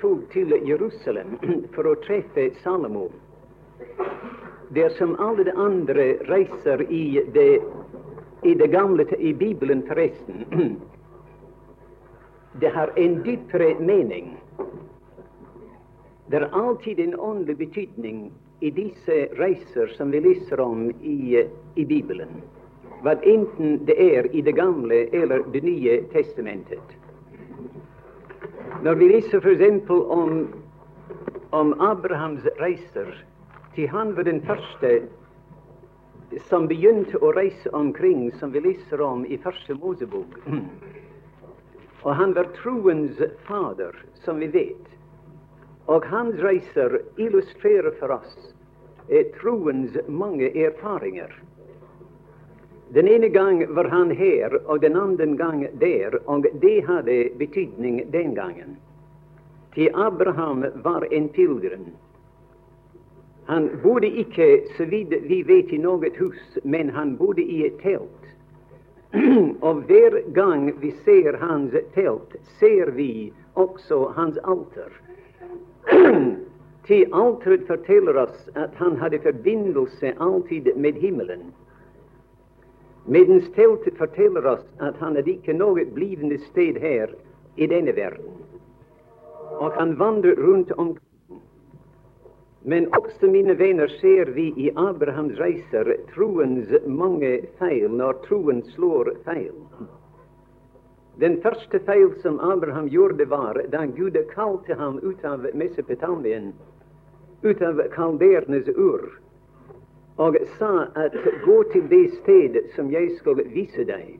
tok til Jerusalem for å treffe Salomo. Det er som alle de andre reiser i det, i det gamle i Bibelen, forresten. Det har en dypere mening. Det er alltid en åndelig betydning i disse reiser som vi leser om i, i Bibelen. Hva enten det er i Det gamle eller Det nye testamentet. Når vi leser f.eks. om, om Abrahams reiser, til han var den første som begynte å reise omkring, som vi leser om i Første Mosebok. Og han var troens fader, som vi vet. Og hans reiser illustrerer for oss eh, troens mange erfaringer. Den ene gang var han her, og den andre gang der, og det hadde betydning den gangen. Til Abraham var en pilegrim. Han bodde ikke, så vidt vi vet, i noe hus, men han bodde i et telt. og hver gang vi ser hans telt, ser vi også hans alter. Til alteret forteller oss at han hadde forbindelse alltid med himmelen. Medens teltet forteller oss at han hadde ikke noe blivende sted her i denne verden. Og han vandrer rundt omkring. Men også, mine venner, ser i Abrahams reiser troens mange feil når troen slår feil. Den første feil som Abraham gjorde, var da Gud kalte ham ut av Mesopotamien, ut av kaldernes ur, og sa at gå til det sted som jeg skal vise deg.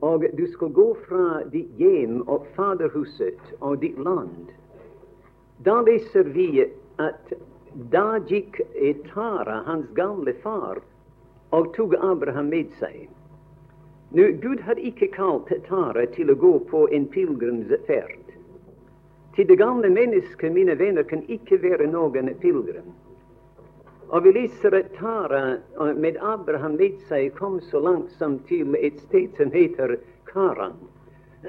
Og du skal gå fra ditt hjem og faderhuset og ditt land. Da leser vi at da gikk Tara, hans gamle far, og tok Abraham med seg. Nå, Gud har ikke kalt Tara til å gå på en pilegrimsferd. Til det gamle mennesket, mine venner, kan ikke være noen pilegrim. Og vi leser Tara med Abraham med seg kom så langt som til et sted som heter Karan.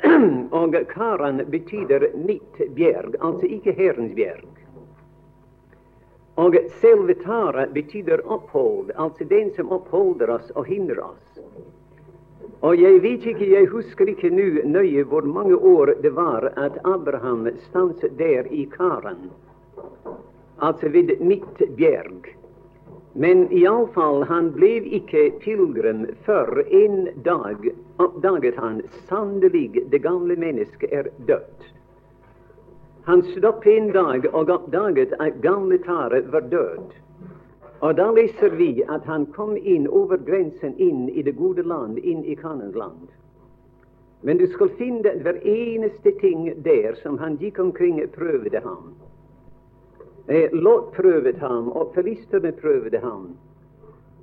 og Karan betyr mitt bjerg, altså ikke Herrens bjerg. Og selve Tara betyr opphold, altså den som oppholder oss og hindrer oss. Og jeg vet ikke, jeg husker ikke nå nøye hvor mange år det var at Abraham stanset der i Karan, altså ved mitt bjerg. Men iallfall, han ble ikke pilegrim før en dag oppdaget han sannelig det gamle mennesket er dødt. Han stoppet en dag og oppdaget at gamle Tare var død. Og da leser vi at han kom inn over grensen inn i det gode land, inn i Kanans land. Men du skal finne hver eneste ting der som han gikk omkring prøvde ham. Eh, Lot prøvde ham, og filistene prøvde ham.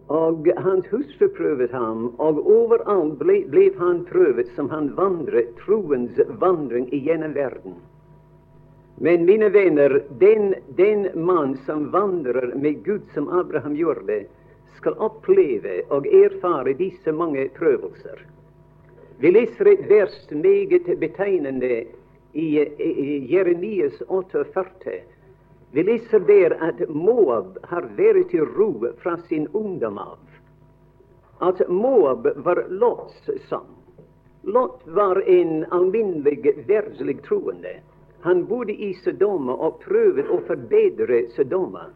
Og hans hustru prøvde ham, og overalt ble, ble han prøvet som han vandret troens vandring gjennom verden. Men mine venner, den, den mann som vandrer med Gud som Abraham gjorde, skal oppleve og erfare disse mange prøvelser. Vi leser et vers meget betegnende i, i Jeremias 48 vi leser der at Moab har vært i ro fra sin ungdom av. At Moab var Lots sønn. Lot var en alminnelig verdslig troende. Han bodde i Sodoma og prøvde å forbedre Sodoma.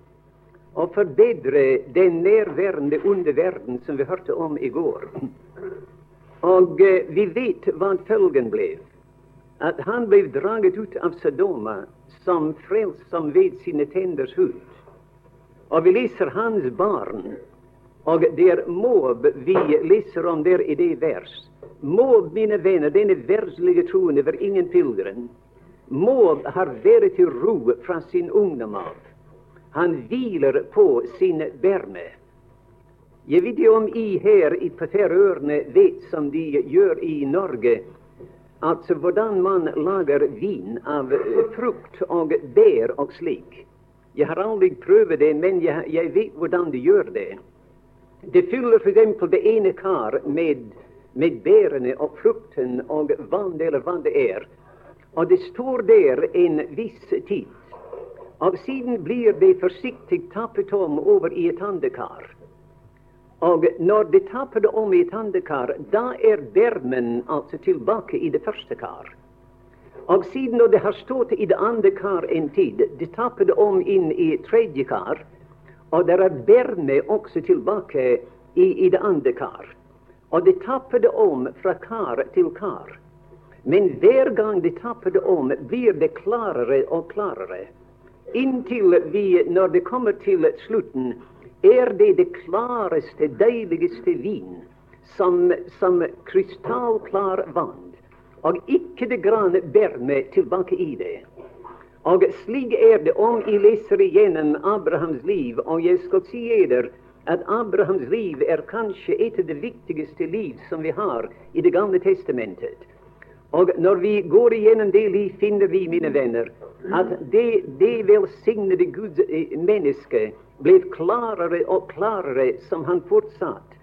Og forbedre den nærværende underverden som vi hørte om i går. Og eh, vi vet hva følgen ble. At han ble draget ut av Sodoma som frelst som ved sine tenders hud. Og vi leser hans barn, og det er Moab vi leser om der i det vers. Moab, mine venner, denne verdslige troen over ingen pilegrim. Moab har vært til ro fra sin ungdom av. Han hviler på sin berme. Jeg vet ikke om I her på Færøyene vet som de gjør i Norge, Altså hvordan man lager vin av eh, frukt og bær og slik. Jeg har aldri prøvd det, men jeg, jeg vet hvordan de gjør det. De fyller f.eks. det ene kar med, med bærene og frukten og vann eller hva det er. Og det står der en viss tid. Og siden blir det forsiktig tappet om over i et andekar. Og når det taper det om i et andekar, da er bermen altså tilbake i det første kar. Og siden det har stått i det andre kar en tid, det taper det om inn i tredje kar, og det er berme også tilbake i, i det andre kar. Og det taper det om fra kar til kar. Men hver gang det taper det om, blir det klarere og klarere. Inntil vi, når det kommer til slutten, er det det klareste, deiligste vin, som, som krystallklar vann, og ikke det grane berme tilbake i det. Og slik er det om jeg leser igjennom Abrahams liv, og jeg skal si dere at Abrahams liv er kanskje et av de viktigste liv som vi har i Det gamle testamentet. Og når vi går igjennom det liv, finner vi, mine venner, at det, det velsignede Guds eh, menneske ble klarere og klarere som han fortsatt,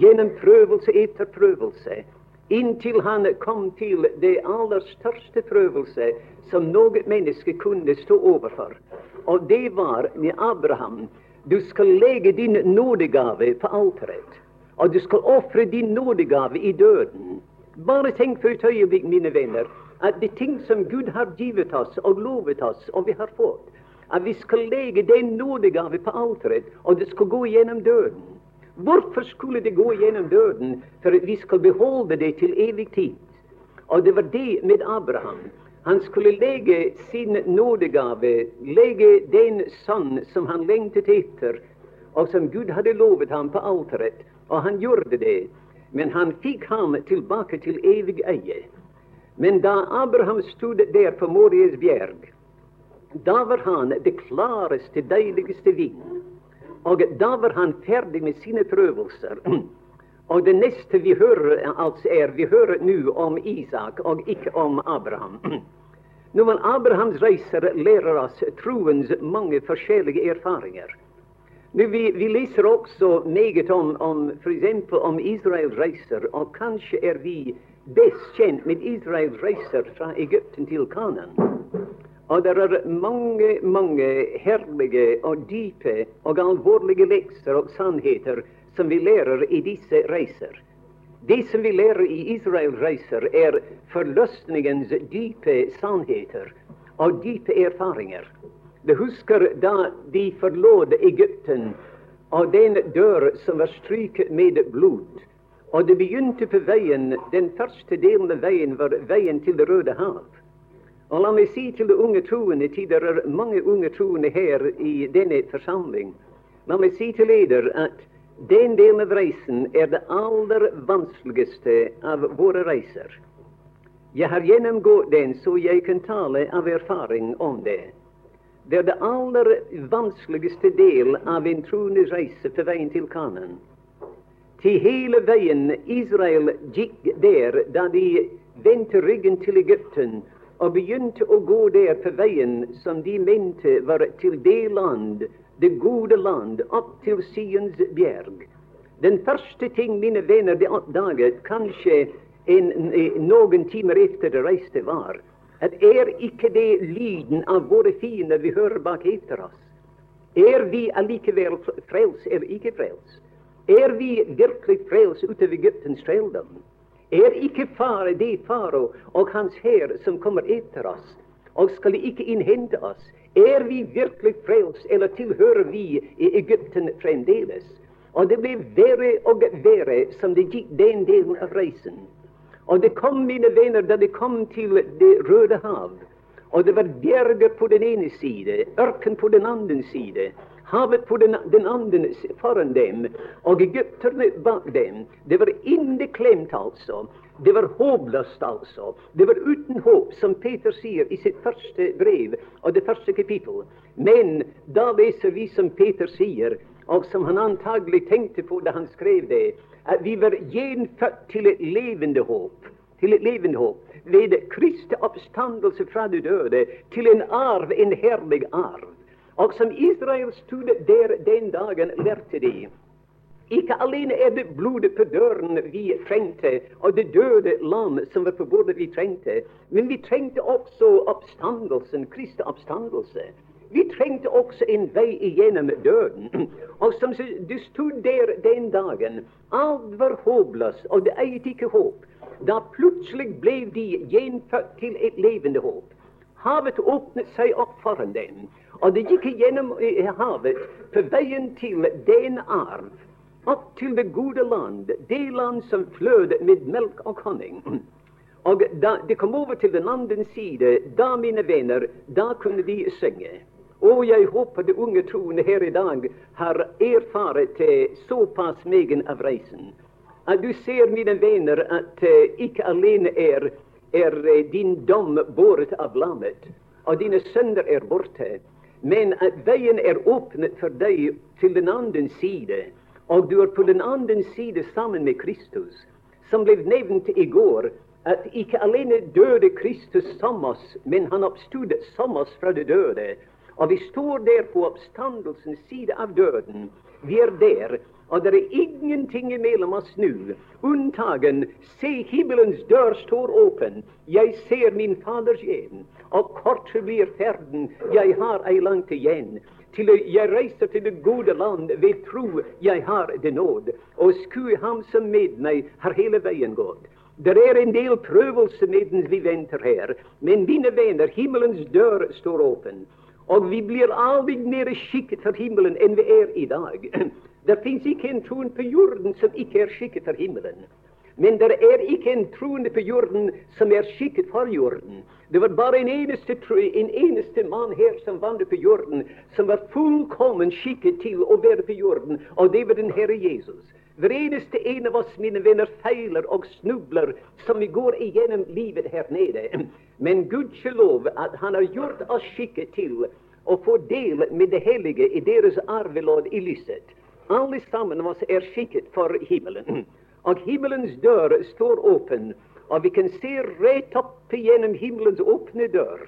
gjennom prøvelse etter prøvelse, inntil han kom til det aller største prøvelse som noe menneske kunne stå overfor. Og det var med Abraham. Du skal legge din nådegave på alteret, og du skal ofre din nådegave i døden. Bare tenk for et øyeblikk, mine venner, at de ting som Gud har givet oss og lovet oss, og vi har fått, at vi skal legge den nådegave på alteret, og det skal gå gjennom døden. Hvorfor skulle det gå gjennom døden? For vi skal beholde det til evig tid. Og det var det med Abraham. Han skulle legge sin nådegave, legge den sønn som han lengtet etter, og som Gud hadde lovet ham på alteret. Og han gjorde det. Men han fikk ham tilbake til evig eie. Men da Abraham stod der på Morias bjerg, da var han det klareste, deiligste vin. Og da var han ferdig med sine prøvelser. Og det neste vi hører, altså er vi hører nå om Isak og ikke om Abraham. Noen Abrahams reiser lærer oss troens mange forskjellige erfaringer. Nå, vi, vi leser også meget om, om f.eks. om Israels reiser, og kanskje er vi best kjent med Israels reiser fra Egypten til Kanan. Og det er mange, mange herlige og dype og alvorlige lekser og sannheter som vi lærer i disse reiser. Det som vi lærer i Israel-reiser, er forløsningens dype sannheter og dype erfaringer. Du husker da de forlot Egypten, og den dør som var stryket med blod. Og det begynte på veien, den første delen av veien var veien til Det røde hav. Og la meg si til de unge troende, til det er mange unge troende her i denne forsamling, la meg si til dere at den delen av reisen er det aller vanskeligste av våre reiser. Jeg har gjennomgått den, så jeg kan tale av erfaring om det. Det er det aller vanskeligste del av en troendes reise på veien til Kanan. Til hele veien Israel gikk der da de vendte ryggen til Egypten og begynte å gå der på veien som de mente var til det land, det gode land, opp til Sions bjerg. Den første ting mine venner de oppdaget, kanskje en, noen timer etter de reiste, var at er ikke det lyden av våre fiender vi hører bak etter oss? Er vi allikevel frels eller ikke frels? Er vi virkelig frels utover Egyptens trelldom? Er ikke fare det faro og hans hær som kommer etter oss, og skal ikke innhente oss? Er vi virkelig frelst, eller tilhører vi i Egypten fremdeles? Og det ble verre og verre som det gikk den delen av reisen. Og det kom, mine venner, da det kom til Det røde hav. Og det var bjerger på den ene side, ørken på den andre side havet på den, den andre foran dem, og egypterne bak dem. Det var inneklemt, altså. Det var håpløst, altså. Det var uten håp, som Peter sier i sitt første brev og det første kapittel. Men da leser vi som Peter sier, og som han antagelig tenkte på da han skrev det, at vi var gjenfødt til et levende håp. Til et levende håp. Ved Kristi oppstandelse fra de døde til en arv, en herlig arv. Og som Israel stod der den dagen, lærte de Ikke alene er det blodet på døren vi trengte, og det døde lam som var på bordet vi trengte, men vi trengte også oppstandelsen, Kristi oppstandelse. Vi trengte også en vei igjennom døden. Og som du stod der den dagen, alt var håpløst, og det eiet ikke håp. Da plutselig ble de gjenfødt til et levende håp. Havet åpnet seg opp foran dem, og det gikk gjennom eh, havet på veien til den arv, opp til det gode land, det land som flød med melk og honning. Og da de kom over til den andre side, da, mine venner, da kunne de synge. Og jeg håper de unge troende her i dag har erfart såpass megen av reisen. At du ser, mine venner, at uh, ikke alene er, er uh, din dom båret av lammet, og dine sønner er borte, men at veien er åpnet for deg til den andre side, og du er på den andre side sammen med Kristus, som ble nevnt i går, at ikke alene døde Kristus som oss, men han oppstod som oss fra de døde. Og vi står der på oppstandelsens side av døden. Vi er der, og det er ingenting imellom oss nå, unntagen se himmelens dør står åpen, jeg ser min Faders hjem, og kort blir ferden, jeg har ei langt igjen. Til jeg reiser til det gode land ved tro jeg har det nåd, og skue ham som med meg har hele veien gått. Det er en del prøvelse mens vi venter her, men mine venner, himmelens dør står åpen. Og vi blir aldri mer skikket for himmelen enn vi er i dag. Det fins ikke en troen på jorden som ikke er skikket for himmelen. Men det er ikke en troende på jorden som er skikket for jorden. Det var bare en eneste, en eneste mann her som vandret på jorden, som var fullkommen skikket til å være på jorden, og det var den Herre Jesus. Hver eneste en av oss, mine venner, feiler og snubler som vi går igjennom livet her nede. Men gudskjelov at Han har gjort oss skikket til å få del med det hellige i deres arvelodd i lyset. Alle sammen av oss er skikket for himmelen. Og himmelens dør står åpen, og vi kan se rett opp gjennom himmelens åpne dør.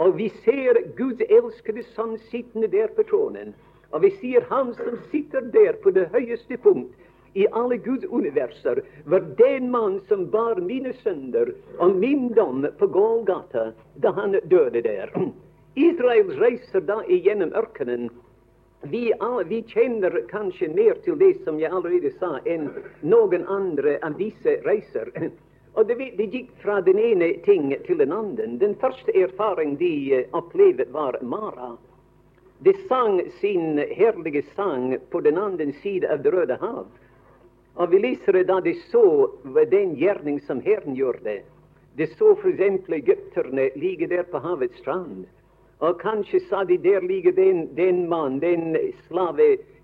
Og vi ser Guds elskede sønn sittende der på tronen. Og vi sier Han som sitter der på det høyeste punkt, i alle Guds universer var den mann som bar mine synder og min dom på Golgata da han døde der. Israels reiser da igjennom ørkenen. Vi, vi kjenner kanskje mer til det som jeg allerede sa, enn noen andre av disse reiser. Og det, det, gikk fra den ene ting til den andre. Den første erfaring de eh, opplevde, var Mara. De sang sin herlige sang på den andre siden av Det røde hav. Og vi leser da de så den gjerning som Herren gjorde. De så f.eks. egypterne ligge der på havets strand. Og kanskje sa de der ligger den, den mann, den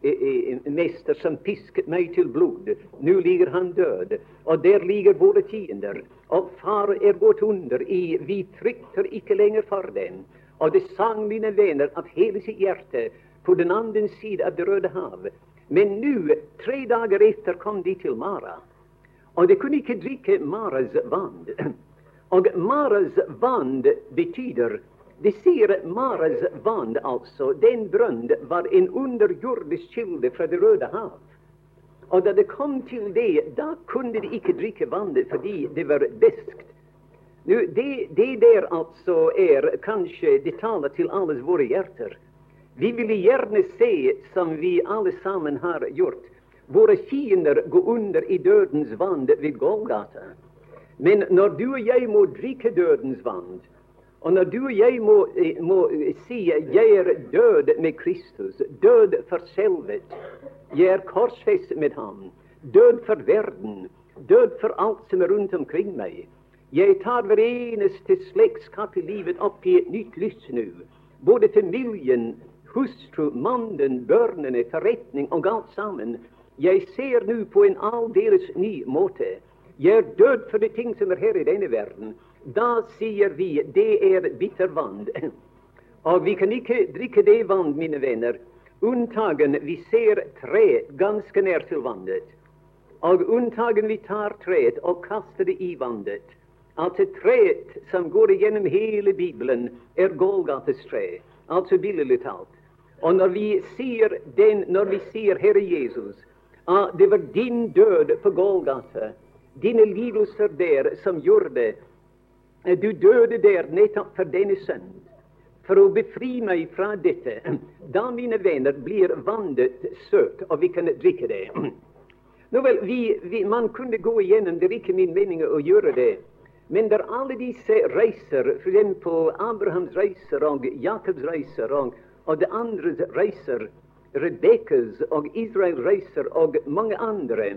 slavemester som pisket meg til blod. Nå ligger han død. Og der ligger våre tiender. Og far er gått under i Vi frykter ikke lenger for dem. Og det sang mine venner av hele sitt hjerte på den andre side av Det røde hav. Men nå, tre dager etter, kom de til Mara. Og de kunne ikke drikke Maras vann. Og Maras vann betyr De sier Maras vann, altså. Den brønn var en underjordisk kilde fra Det røde hav. Og da det kom til det, da kunne de ikke drikke vannet fordi det var beskt. Nu, det, det der altså er kanskje Det taler til alles våre hjerter. Vi ville gjerne se, som vi alle sammen har gjort, våre fiender gå under i dødens vann ved Golgata. Men når du og jeg må drikke dødens vann, og når du og jeg må, eh, må si jeg er død med Kristus, død for selvet, jeg er korsfest med ham, død for verden, død for alt som er rundt omkring meg. Jeg tar hver eneste slektskap i livet opp i et nytt lys nå, både til miljen hustru, mannen, børnene, forretning og alt sammen. Jeg ser nå på en aldeles ny måte. Jeg er død for de ting som er her i denne verden. Da sier vi det er bitter vann. Og vi kan ikke drikke det vann, mine venner, unntagen vi ser tre ganske nær til vannet. Og unntagen vi tar treet og kaster det i vannet. Altså treet som går igjennom hele Bibelen, er Golgates tre. Altså billedlig talt. Og når vi sier, den, når vi sier Herre Jesus, Ah, det var din død på Golgata, dine lidelser der, som gjorde det. Du døde der nettopp for denne sønn, for å befri meg fra dette. Da, mine venner, blir vannet søt, og vi kan drikke det. Nå vel, vi, vi, Man kunne gå igjennom, det er ikke min mening å gjøre det. Men det er alle disse reiser, f.eks. Abrahams reiser og Jakobs reiser og, og de andre reiser, Rebekkas og Israel reiser og mange andre,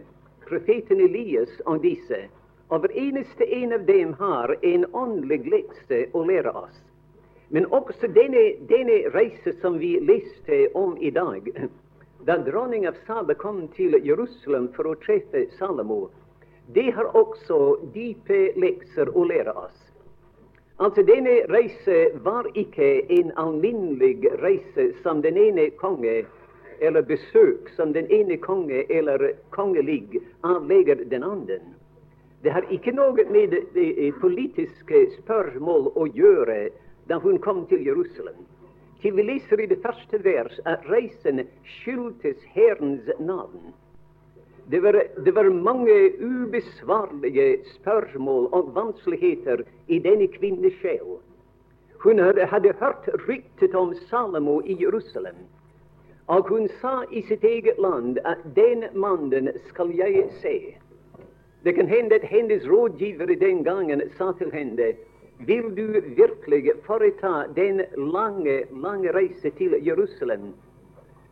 profeten Elias og disse, og hver eneste en av dem har en åndelig lekse å lære oss. Men også denne, denne reise som vi leste om i dag, da dronning av Saba kom til Jerusalem for å treffe Salomo, det har også dype lekser å lære oss. Altså, Denne reise var ikke en alminnelig reise som den ene konge eller besøk som den ene konge eller kongelig avlegger den andre. Det har ikke noe med det politiske spørsmål å gjøre da hun kom til Jerusalem. Til vi leser i det første vers at reisen skyldtes Herrens navn. Det var, det var, mange ubesvarlige spørsmål og vanskeligheter i denne kvinnes sjel. Hun hadde, hadde hørt ryktet om Salomo i Jerusalem. Og hun sa i sitt eget land at den mannen skal jeg se. Det kan hende at hennes rådgivere den gangen sa til henne vil du virkelig foreta den lange, lange reise til Jerusalem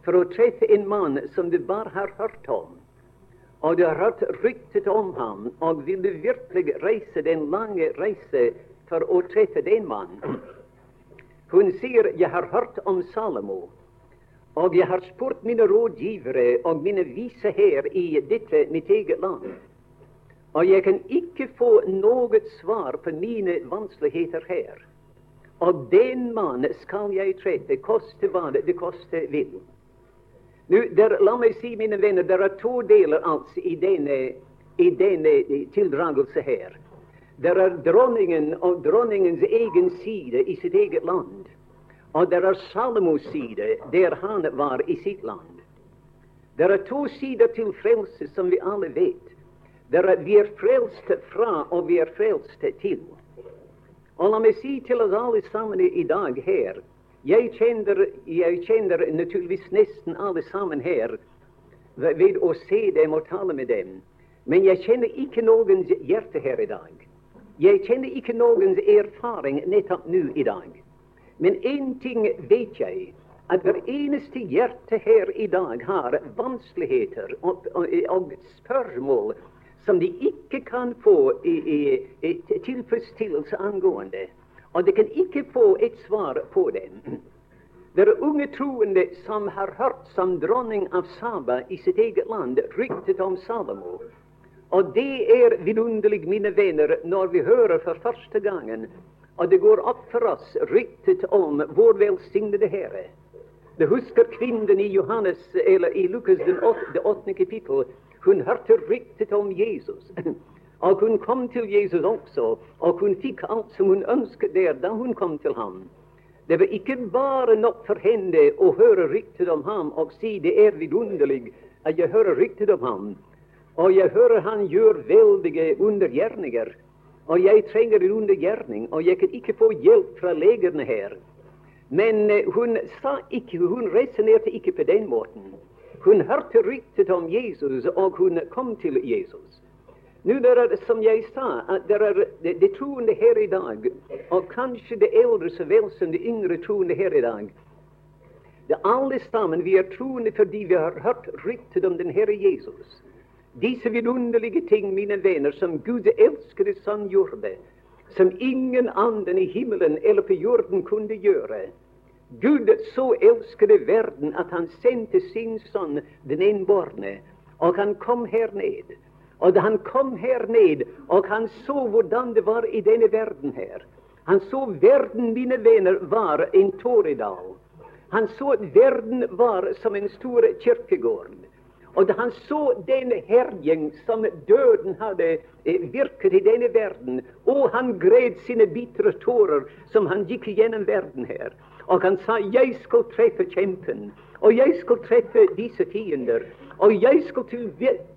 for å treffe en mann som du bare har hørt om, og du har hørt ryktet om ham, og vil du virkelig reise den lange reise for å treffe den mann? Hun sier, jeg har hørt om Salomo. Og jeg har spurt mine rådgivere og mine vise her i dette mitt eget land. Og jeg kan ikke få noe svar på mine vanskeligheter her. Og den mannen skal jeg treffe, koste hva det koste vil. Nu, der, la meg si, mine venner, det er to deler altså i denne, i denne tildragelse her. Det er dronningen og dronningens egen side i sitt eget land. Og det er Salomos side, der han var i sitt land. Det er to sider til frelse, som vi alle vet. Er, vi er frelst fra, og vi er frelst til. Og la meg si til oss alle sammen i dag her Jeg kjenner, jeg kjenner naturligvis nesten alle sammen her ved å se dem og tale med dem. Men jeg kjenner ikke noens hjerte her i dag. Jeg kjenner ikke noens erfaring nettopp nå i dag. Men én ting vet jeg, at hver eneste hjerte her i dag har vanskeligheter og, og, og spørsmål som de ikke kan få i, i, i tilfredsstillelse angående. Og de kan ikke få et svar på den. Det er unge troende som har hørt som dronning av Saba i sitt eget land ryktet om Salomo. Og det er vidunderlig, mine venner, når vi hører for første gangen og det går opp for oss ryktet om vår velsignede Herre. Du husker kvinnen i Johannes, eller i Lukas den åttende kapittel. Hun hørte ryktet om Jesus. Og hun kom til Jesus også, og hun fikk alt som hun ønsket der da hun kom til ham. Det var ikke bare nok for henne å høre ryktet om ham og si det er vidunderlig at jeg hører ryktet om ham, og jeg hører han gjør veldige undergjerninger. Og jeg trenger en undergjerning, og jeg kan ikke få hjelp fra legene her. Men eh, hun sa ikke, hun resonnerte ikke på den måten. Hun hørte ryktet om Jesus, og hun kom til Jesus. Nå det er som jeg sa, at det er de, de troende her i dag, og kanskje det eldre så vel som de yngre troende her i dag. Det alle sammen vi er troende fordi vi har hørt ryktet om den Herre Jesus. Disse vidunderlige ting, mine venner, som Gud elskede Sønn gjorde, som ingen anden i himmelen eller på jorden kunne gjøre. Gud så elskede verden at han sendte sin sønn, den enbårne, og han kom her ned. Og da han kom her ned, og han så hvordan det var i denne verden her Han så verden, mine venner, var en tåredal. Han så at verden var som en stor kirkegård. Og da han så den herjing som døden hadde eh, virket i denne verden, og han gred sine bitre tårer som han gikk gjennom verden her. Og han sa, 'Jeg skal treffe kjempen, og jeg skal treffe disse fiender.' 'Og jeg skal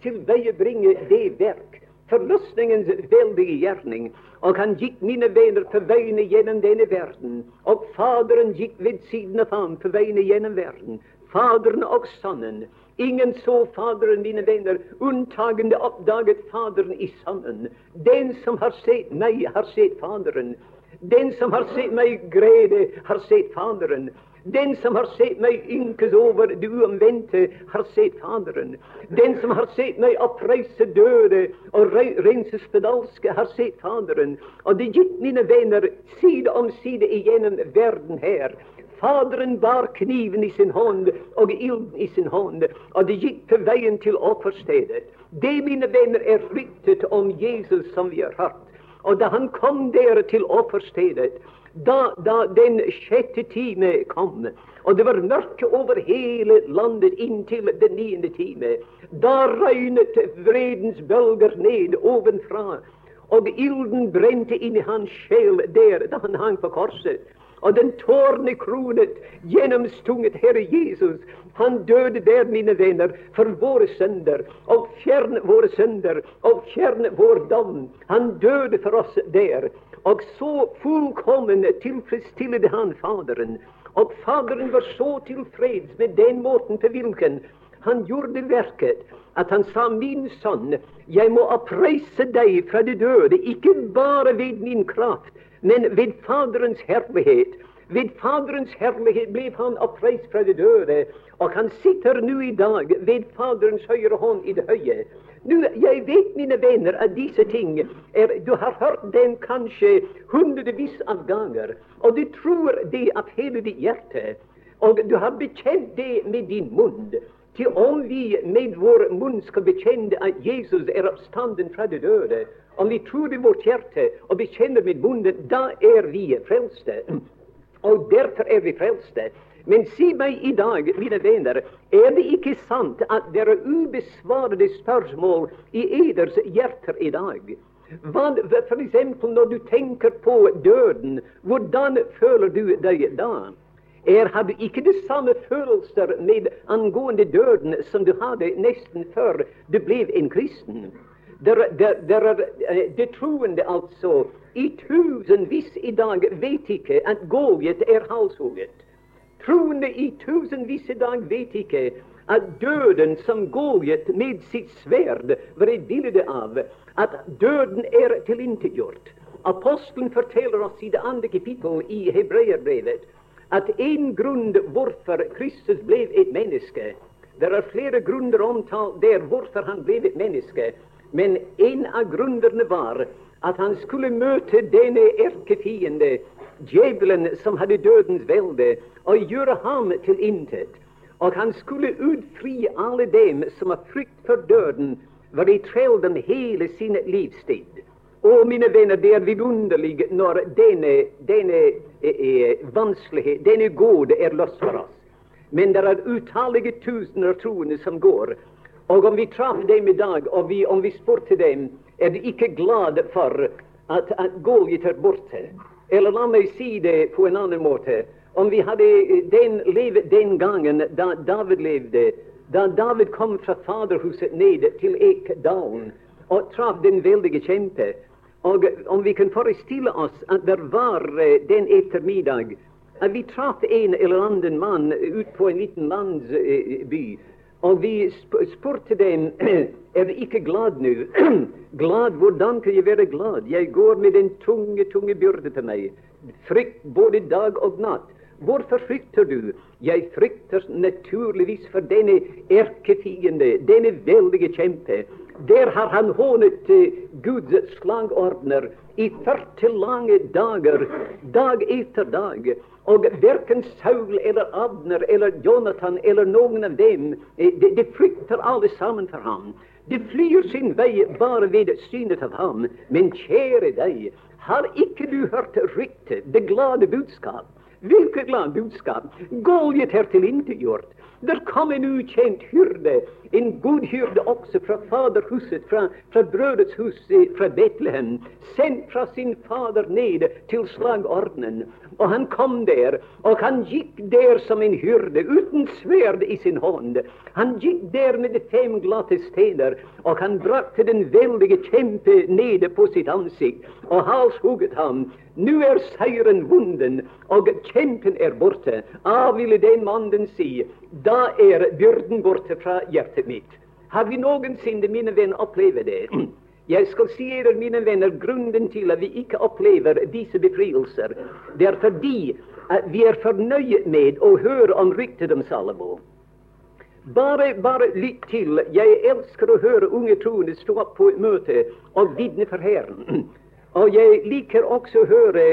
til, veie bringe det verk, forløsningens veldige gjerning.' Og han gikk mine venner på veiene gjennom denne verden. Og Faderen gikk ved siden av ham på veiene gjennom verden. Faderen og Sønnen. Ingen så Faderen, mine venner, unntagende oppdaget Faderen i Sønnen. Den som har sett meg, har sett Faderen. Den som har sett meg grede, har sett Faderen. Den som har sett meg ynkes over det uomvendte, har sett Faderen. Den som har sett meg oppreise døde og rense spedalske, har sett Faderen. Og det gikk, mine venner, side om side igjennom verden her. Faderen bar kniven i sin hånd og ilden i sin hånd, og det gikk på veien til offerstedet. Det, mine venner, er ryktet om Jesus som vi har hørt. Og da han kom der til offerstedet, da, da den sjette time kom, og det var mørke over hele landet inntil den niende time, da røynet vredens bølger ned ovenfra, og ilden brente inn i hans sjel der da han hang på korset. Og den tårnekronet, gjennomstunget Herre Jesus, han døde der, mine venner, for våre synder, og fjern våre synder, og fjern vår dom. Han døde for oss der. Og så fullkommen tilfredsstillede han Faderen. Og Faderen var så tilfreds med den måten på hvilken han gjorde verket, at han sa, min sønn, jeg må oppreise deg fra de døde, ikke bare ved min kraft, men ved Faderens herlighet. Ved Faderens herlighet ble han oppreist fra de døde, og han sitter nå i dag ved Faderens høyre hånd i det høye. Nå, Jeg vet, mine venner, at disse ting er, Du har hørt dem kanskje hundrevis av ganger, og du tror det av hele ditt hjerte. Og du har bekjent det med din munn. Til om vi med vår munn skal bekjenne at Jesus er oppstanden fra de døde, om vi tror i vårt hjerte og bekjenner med munnen, da er vi frelste. Og derfor er vi frelste. Men si meg i dag, mine venner, er det ikke sant at det er ubesvarede spørsmål i eders hjerter i dag? Hva, for eksempel når du tenker på døden, hvordan føler du deg da? Er, har du ikke de samme følelser med angående døden som du hadde nesten før du ble en kristen? Er eh, troende, altså, i tusenvis i dag vet ikke at Goliat er halshugget. Troende i tusenvis i dag vet ikke at døden som Goliat med sitt sverd var et bilde av, at døden er tilintetgjort. Apostelen forteller oss i det andre kapittel i Hebreerbrevet at en grunn hvorfor Kristus ble et menneske Det er flere grunner omtalt der hvorfor han ble et menneske. Men en av grunnene var at han skulle møte denne erkefiende, djevelen som hadde dødens velde, og gjøre ham til intet. Og han skulle utfri alle dem som har frykt for døden, var i trelldom hele sin livstid. Å, mine venner, det er vidunderlig når denne, denne eh, eh, vanskelighet, denne gode, er løst for oss. Men det er utallige tusener troende som går og om vi traff dem i dag, og vi, om vi spurte dem, er de ikke glade for at, at Goliat er borte? Eller la meg si det på en annen måte. Om vi hadde den, den gangen da David levde, da David kom fra faderhuset ned til Ekdalen og traff den veldige kjempe, og om vi kan forestille oss at det var eh, den ettermiddag at vi traff en eller annen mann ut på en liten landsby og vi spurte dem er du ikke glad nå. glad? Hvordan kan jeg være glad? Jeg går med den tunge, tunge byrde til meg. Frykt både dag og natt. Hvorfor frykter du? Jeg frykter naturligvis for denne erkefiende, denne veldige kjempe. Der har han hånet Guds slagordner i 40 lange dager, dag etter dag. Og verken Saul eller Abner eller Jonathan eller noen av dem eh, de, de frykter alle sammen for ham. De flyr sin vei bare ved synet av ham. Men kjære deg, har ikke du hørt ryktet, det glade budskap? Hvilket glad budskap! Goljet er tilintetgjort. Der kom en ukjent hyrde, en god hyrde også fra faderhuset, fra, fra brødets hus, fra Betlehem, sendt fra sin fader ned til slagordenen. Og han kom der, og han gikk der som en hyrde, uten sverd i sin hånd. Han gikk der med de fem glatte stener, og han brakte den veldige kjempe nede på sitt ansikt, og halshugget ham. Nå er seieren vunden, og kjempen er borte. Ah, ville den mannen si, da er byrden borte fra hjertet mitt. Har vi noensinne, mine venner, opplevd det? Jeg skal si dere, mine venner, grunnen til at vi ikke opplever disse befrielser, det er fordi at vi er fornøyd med å høre om ryktet om Salomo. Bare, bare lytt til. Jeg elsker å høre unge troende stå opp på et møte og vitne for Herren. Og jeg liker også å høre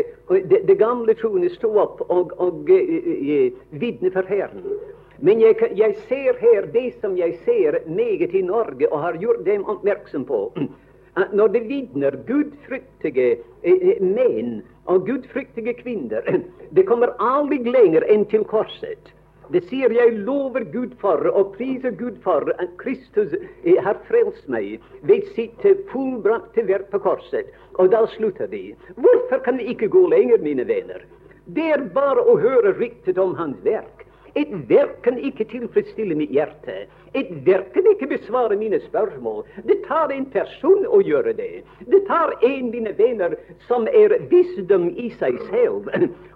det, det gamle troende stå opp og, og uh, vitne for Herren. Men jeg, jeg, ser her det som jeg ser meget i Norge, og har gjort dem oppmerksom på. At når det vitner gudfryktige eh, menn og gudfryktige kvinner, det kommer aldri lenger enn til korset. Det sier jeg lover Gud for og priser Gud for at Kristus eh, har frelst meg ved sitt fullbrakte verk på korset. Og da slutter de. Hvorfor kan vi ikke gå lenger, mine venner? Det er bare å høre ryktet om hans verk. Et verk kan ikke tilfredsstille mitt hjerte. Et verk kan ikke besvare mine spørsmål. Det tar en person å gjøre det. Det tar en, mine venner, som er visdom i seg selv.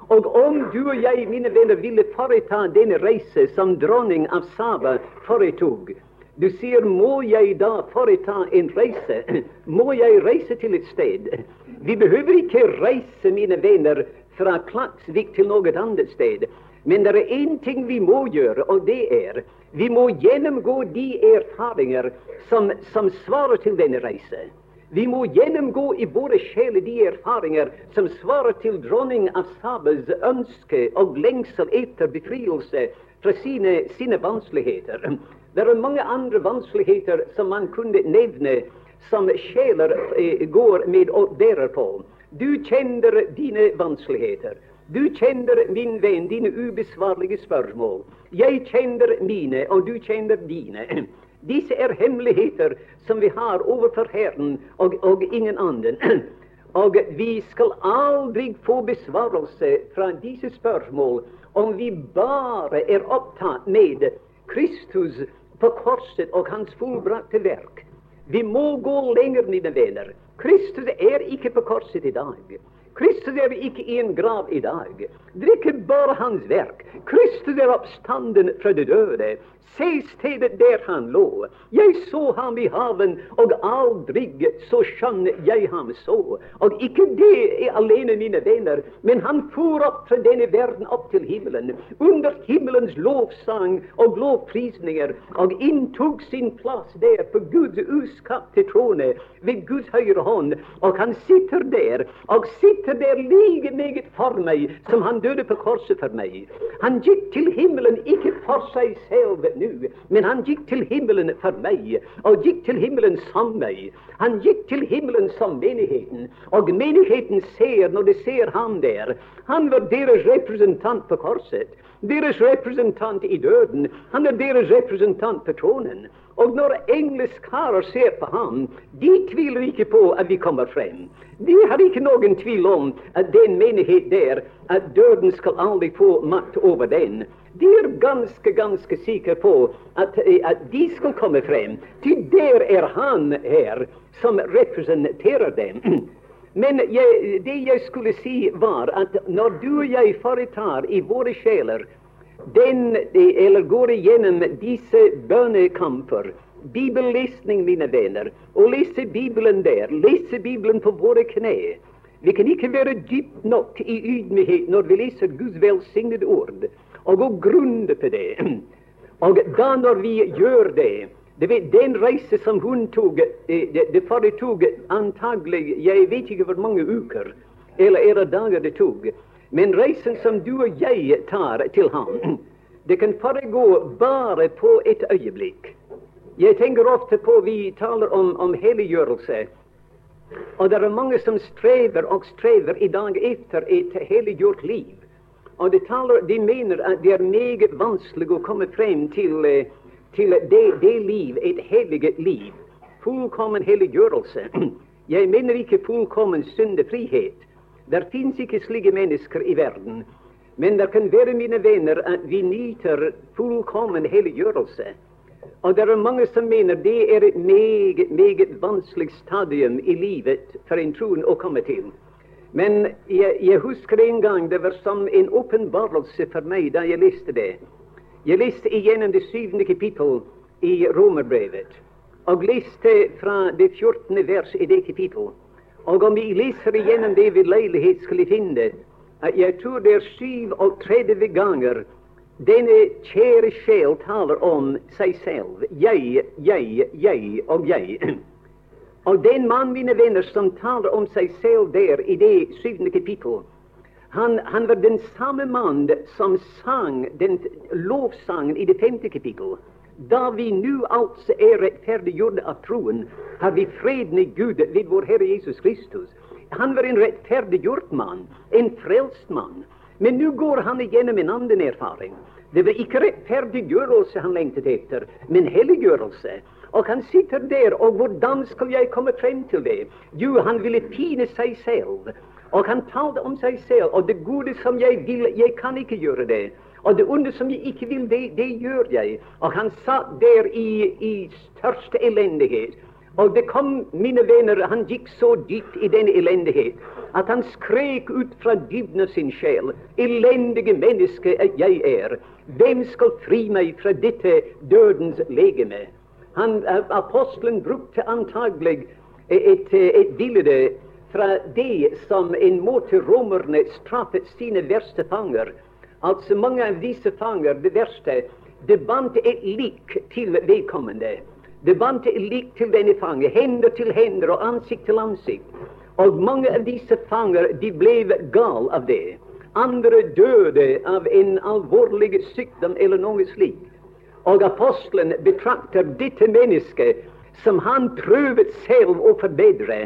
Og om du og jeg, mine venner, ville foreta denne reise som dronning av Saba foretok du sier, må jeg da foreta en reise? Må jeg reise til et sted? Vi behøver ikke reise, mine venner, fra Klaksvik til noe annet sted. Men det er én ting vi må gjøre, og det er vi må gjennomgå de erfaringer som, som svarer til denne reise. Vi må gjennomgå i våre sjeler de erfaringer som svarer til dronning av Sabels ønske og lengsel etter befrielse fra sine, sine vanskeligheter. Det er mange andre vanskeligheter som man kunne nevne, som sjeler eh, går med og bærer på. Du kjenner dine vanskeligheter. Du kjenner, min venn, dine ubesvarlige spørsmål. Jeg kjenner mine, og du kjenner dine. Disse er hemmeligheter som vi har overfor Herren og, og ingen annen. Og vi skal aldri få besvarelse fra disse spørsmål om vi bare er opptatt med Kristus på korset og hans fullbrakte verk. Vi må gå lenger, mine venner. Kristus er ikke på korset i dag. Kristus er ikke i en grav i dag. Det er ikke bare hans verk. Kristus er oppstanden fra de døde. Se stedet der han lå. Jeg så ham i haven, og aldri så skjønn jeg ham så. Og ikke det er alene, mine venner, men han for opp fra denne verden opp til himmelen, under himmelens lovsang og lovprisninger, og inntok sin plass der på Guds uskapte trone ved Guds høyre hånd. Og han sitter der, og sitter der like meget for meg som han døde på korset for meg. Han gikk til himmelen ikke for seg selv nå, men han gikk til himmelen for meg, og gikk til himmelen som meg. Han gikk til himmelen som menigheten, og menigheten ser, når de ser ham der Han var deres representant på korset, deres representant i døden. Han er deres representant på tronen. Og når engleskarer ser på ham, de tviler ikke på at vi kommer frem. De har ikke noen tvil om at den menighet der, at døden skal aldri få makt over den. De er ganske, ganske sikre på at, at de skal komme frem. Til der er han her som representerer dem. Men jeg, det jeg skulle si, var at når du og jeg foretar i våre sjeler den, eller går igjennom disse bønnekamper, bibellesning, mine venner, og lese Bibelen der, lese Bibelen på våre kne. Vi kan ikke være dypt nok i ydmykhet når vi leser Guds velsignede ord, og gå grundig på det. Og da når vi gjør det, det vet, Den reise som hun tok, eh, det, det foretok antagelig jeg vet ikke hvor mange uker eller er dager det tok. Men reisen som du og jeg tar til ham, det kan foregå bare på et øyeblikk. Jeg tenker ofte på Vi taler om, om helliggjørelse. Og det er mange som strever og strever i dag etter et helliggjort liv. Og de, taler, de mener at det er meget vanskelig å komme frem til, eh, til det, det liv, et hellig liv. Fullkommen helliggjørelse. Jeg mener ikke fullkommen syndefrihet. Der fins ikke slike mennesker i verden. Men det kan være, mine venner, at vi nyter fullkommen helliggjørelse. Og det er mange som mener det er et meget, meget vanskelig stadium i livet for en troen å komme til. Men jeg, jeg, husker en gang det var som en åpenbarelse for meg da jeg leste det. Jeg leste igjennom det syvende kapittel i Romerbrevet, og leste fra det fjortende vers i det kapittel. Og om vi leser igjennom det ved leilighet, skal vi finne at jeg tror det er 37 ganger denne kjære sjel taler om seg selv. Jeg, jeg, jeg og jeg. Og den mann, mine venner, som taler om seg selv der i det syvende kapittel, han, han, var den samme mann som sang den lovsangen i det femte kapittel. Da vi nå altså er rettferdiggjort av troen, har vi freden i Gud ved vår Herre Jesus Kristus. Han var en rettferdiggjort mann, en frelst mann. Men nå går han igjennom en annen erfaring. Det var ikke rettferdiggjørelse han lengtet etter, men helliggjørelse. Og han sitter der, og hvordan skal jeg komme frem til det? Jo, han ville pine seg selv. Og han talte om seg selv. Og det gode som jeg vil, jeg kan ikke gjøre det. Og det onde som jeg ikke vil, det, det gjør jeg. Og han satt der i, i største elendighet. Og det kom, mine venner, han gikk så dypt i denne elendighet at han skrek ut fra dybden av sin sjel. Elendige menneske jeg er. Hvem skal fri meg fra dette dødens legeme? Han, apostelen brukte antagelig et, et bilde fra det som en måte romerne straffet sine verste fanger. Altså mange av disse fanger, det verste, det bandt et lik til vedkommende. Det bandt lik til denne fange, hender til hender og ansikt til ansikt. Og mange av disse fanger de ble gal av det. Andre døde av en alvorlig sykdom eller noe slikt. Og apostelen betrakter dette mennesket som han prøvde selv å forbedre.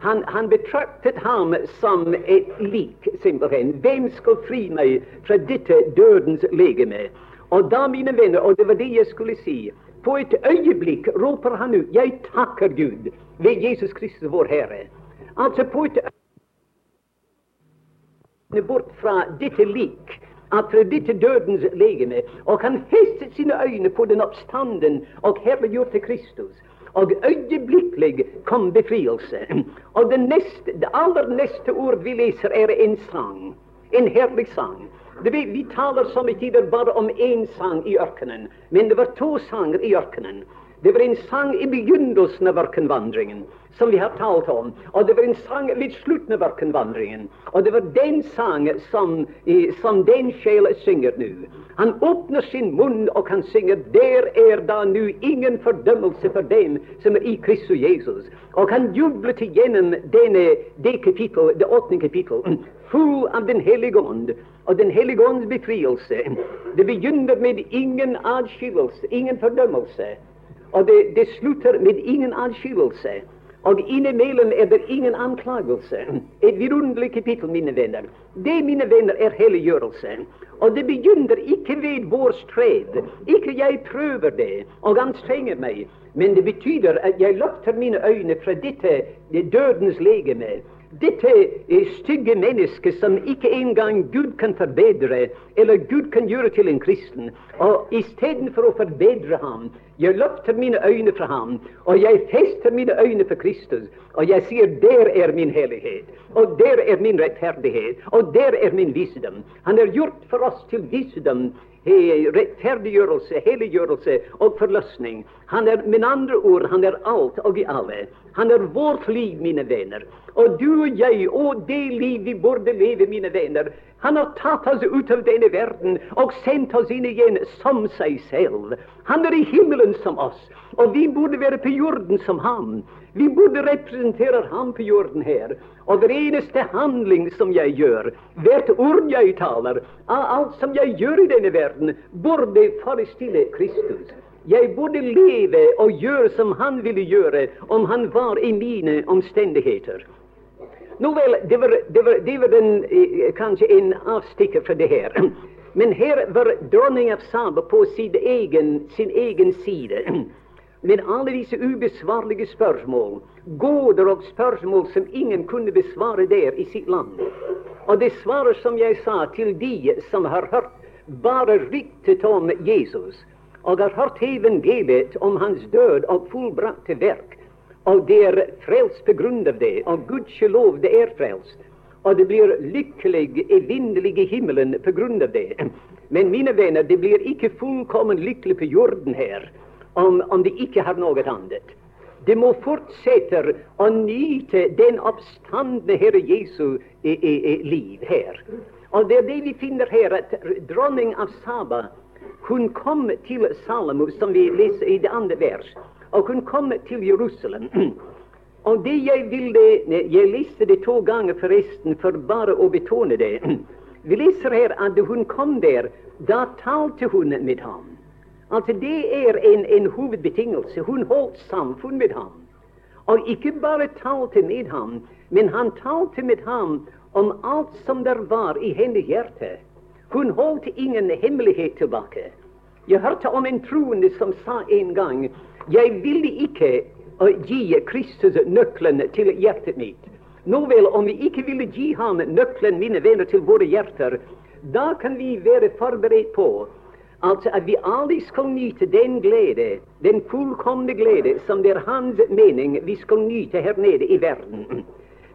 Han, han, betraktet ham som et lik, simpelthen. Hvem skal fri meg fra dette dødens legeme? Og da, mine venner, og det var det jeg skulle si på et øyeblikk roper han ut 'Jeg takker Gud ved Jesus Kristus, vår Herre'. Altså på et øyeblikk bort fra dette lik, fra dette dødens legeme, og han festet sine øyne på den oppstanden og herliggjorte Kristus. Og øyeblikkelig kom befrielse. Og det, neste, det aller neste ord vi leser, er en sang. En herlig sang. Vet, vi taler somme tider bare om én sang i ørkenen, men det var to sanger i ørkenen. Det var en sang i begynnelsen av ørkenvandringen, som vi har talt om. Og det var en sang ved slutten av ørkenvandringen. Og det var den sang som, som den sjel synger nå. Han åpner sin munn, og han synger Der er da nu ingen fordømmelse for dem som er i Kristus Jesus. Og han jublet igjennom denne, det kapittel, det åttende kapittel, full av Den hellige ånd og Den hellige ånds befrielse. Det begynner med ingen adskillelse, ingen fordømmelse. Og det, det slutter med ingen adskillelse. Og innimellom er det ingen anklagelse. Et vidunderlig kapittel, mine venner. Det, mine venner, er helliggjørelse. Og det begynner ikke ved vår stred. Ikke jeg prøver det og anstrenger meg. Men det betyr at jeg løfter mine øyne fra dette det dødens legeme dette stygge mennesket som ikke engang Gud kan forbedre, eller Gud kan gjøre til en kristen. Og istedenfor å forbedre ham, jeg løfter mine øyne fra ham, og jeg fester mine øyne for Kristus, og jeg sier der er min hellighet, og der er min rettferdighet, og der er min visdom. Han er gjort for oss til visdom rettferdiggjørelse, helliggjørelse og forløsning. Han er med andre ord han er alt og i alle. Han er vårt liv, mine venner. Og du og jeg, og det liv vi burde leve, mine venner. Han har tatt oss ut av denne verden og sendt oss inn igjen som seg selv. Han er i himmelen som oss, og vi burde være på jorden som ham. Vi burde representere ham på jorden her. Og hver eneste handling som jeg gjør, hvert ord jeg taler, alt som jeg gjør i denne verden, burde forestille Kristus. Jeg burde leve og gjøre som han ville gjøre om han var i mine omstendigheter. Nå vel, det var, det var, det var en, eh, kanskje en avstikker fra det her. Men her var dronning av Saba på sin egen, sin egen side. Med alle disse ubesvarlige spørsmål, gåter og spørsmål som ingen kunne besvare der i sitt land. Og det svarer, som jeg sa, til de som har hørt bare ryktet om Jesus, og har hørt evangeliet om hans død og fullbrakte verk. Og det er frelst på grunn av det, og gudskjelov det er frelst. Og det blir lykkelig, evinnelig i himmelen på grunn av det. Men mine venner, det blir ikke fullkommen lykkelig på jorden her om, om de ikke har noe annet. De må fortsette å nyte den oppstandende Herre Jesu i, i, i liv her. Og det er det vi finner her, at dronning av Saba hun kom til Salomo, som vi leser i det andre vers, og hun kom til Jerusalem. Og det jeg ville Jeg leste det to ganger forresten, for bare å betone det. Vi leser her at hun kom der. Da talte hun med ham. Altså Det er en, en hovedbetingelse. Hun holdt samfunn med ham. Og ikke bare talte med ham, men han talte med ham om alt som der var i hennes hjerte. Hun holdt ingen hemmelighet tilbake. Jeg hørte om en troende som sa en gang jeg ville ikke gi Kristus nøkkelen til hjertet mitt. Nå vel, om vi ikke ville gi ham nøkkelen, mine venner, til våre hjerter, da kan vi være forberedt på altså at vi aldri skal nyte den glede, den fullkomne glede, som det er hans mening vi skal nyte her nede i verden.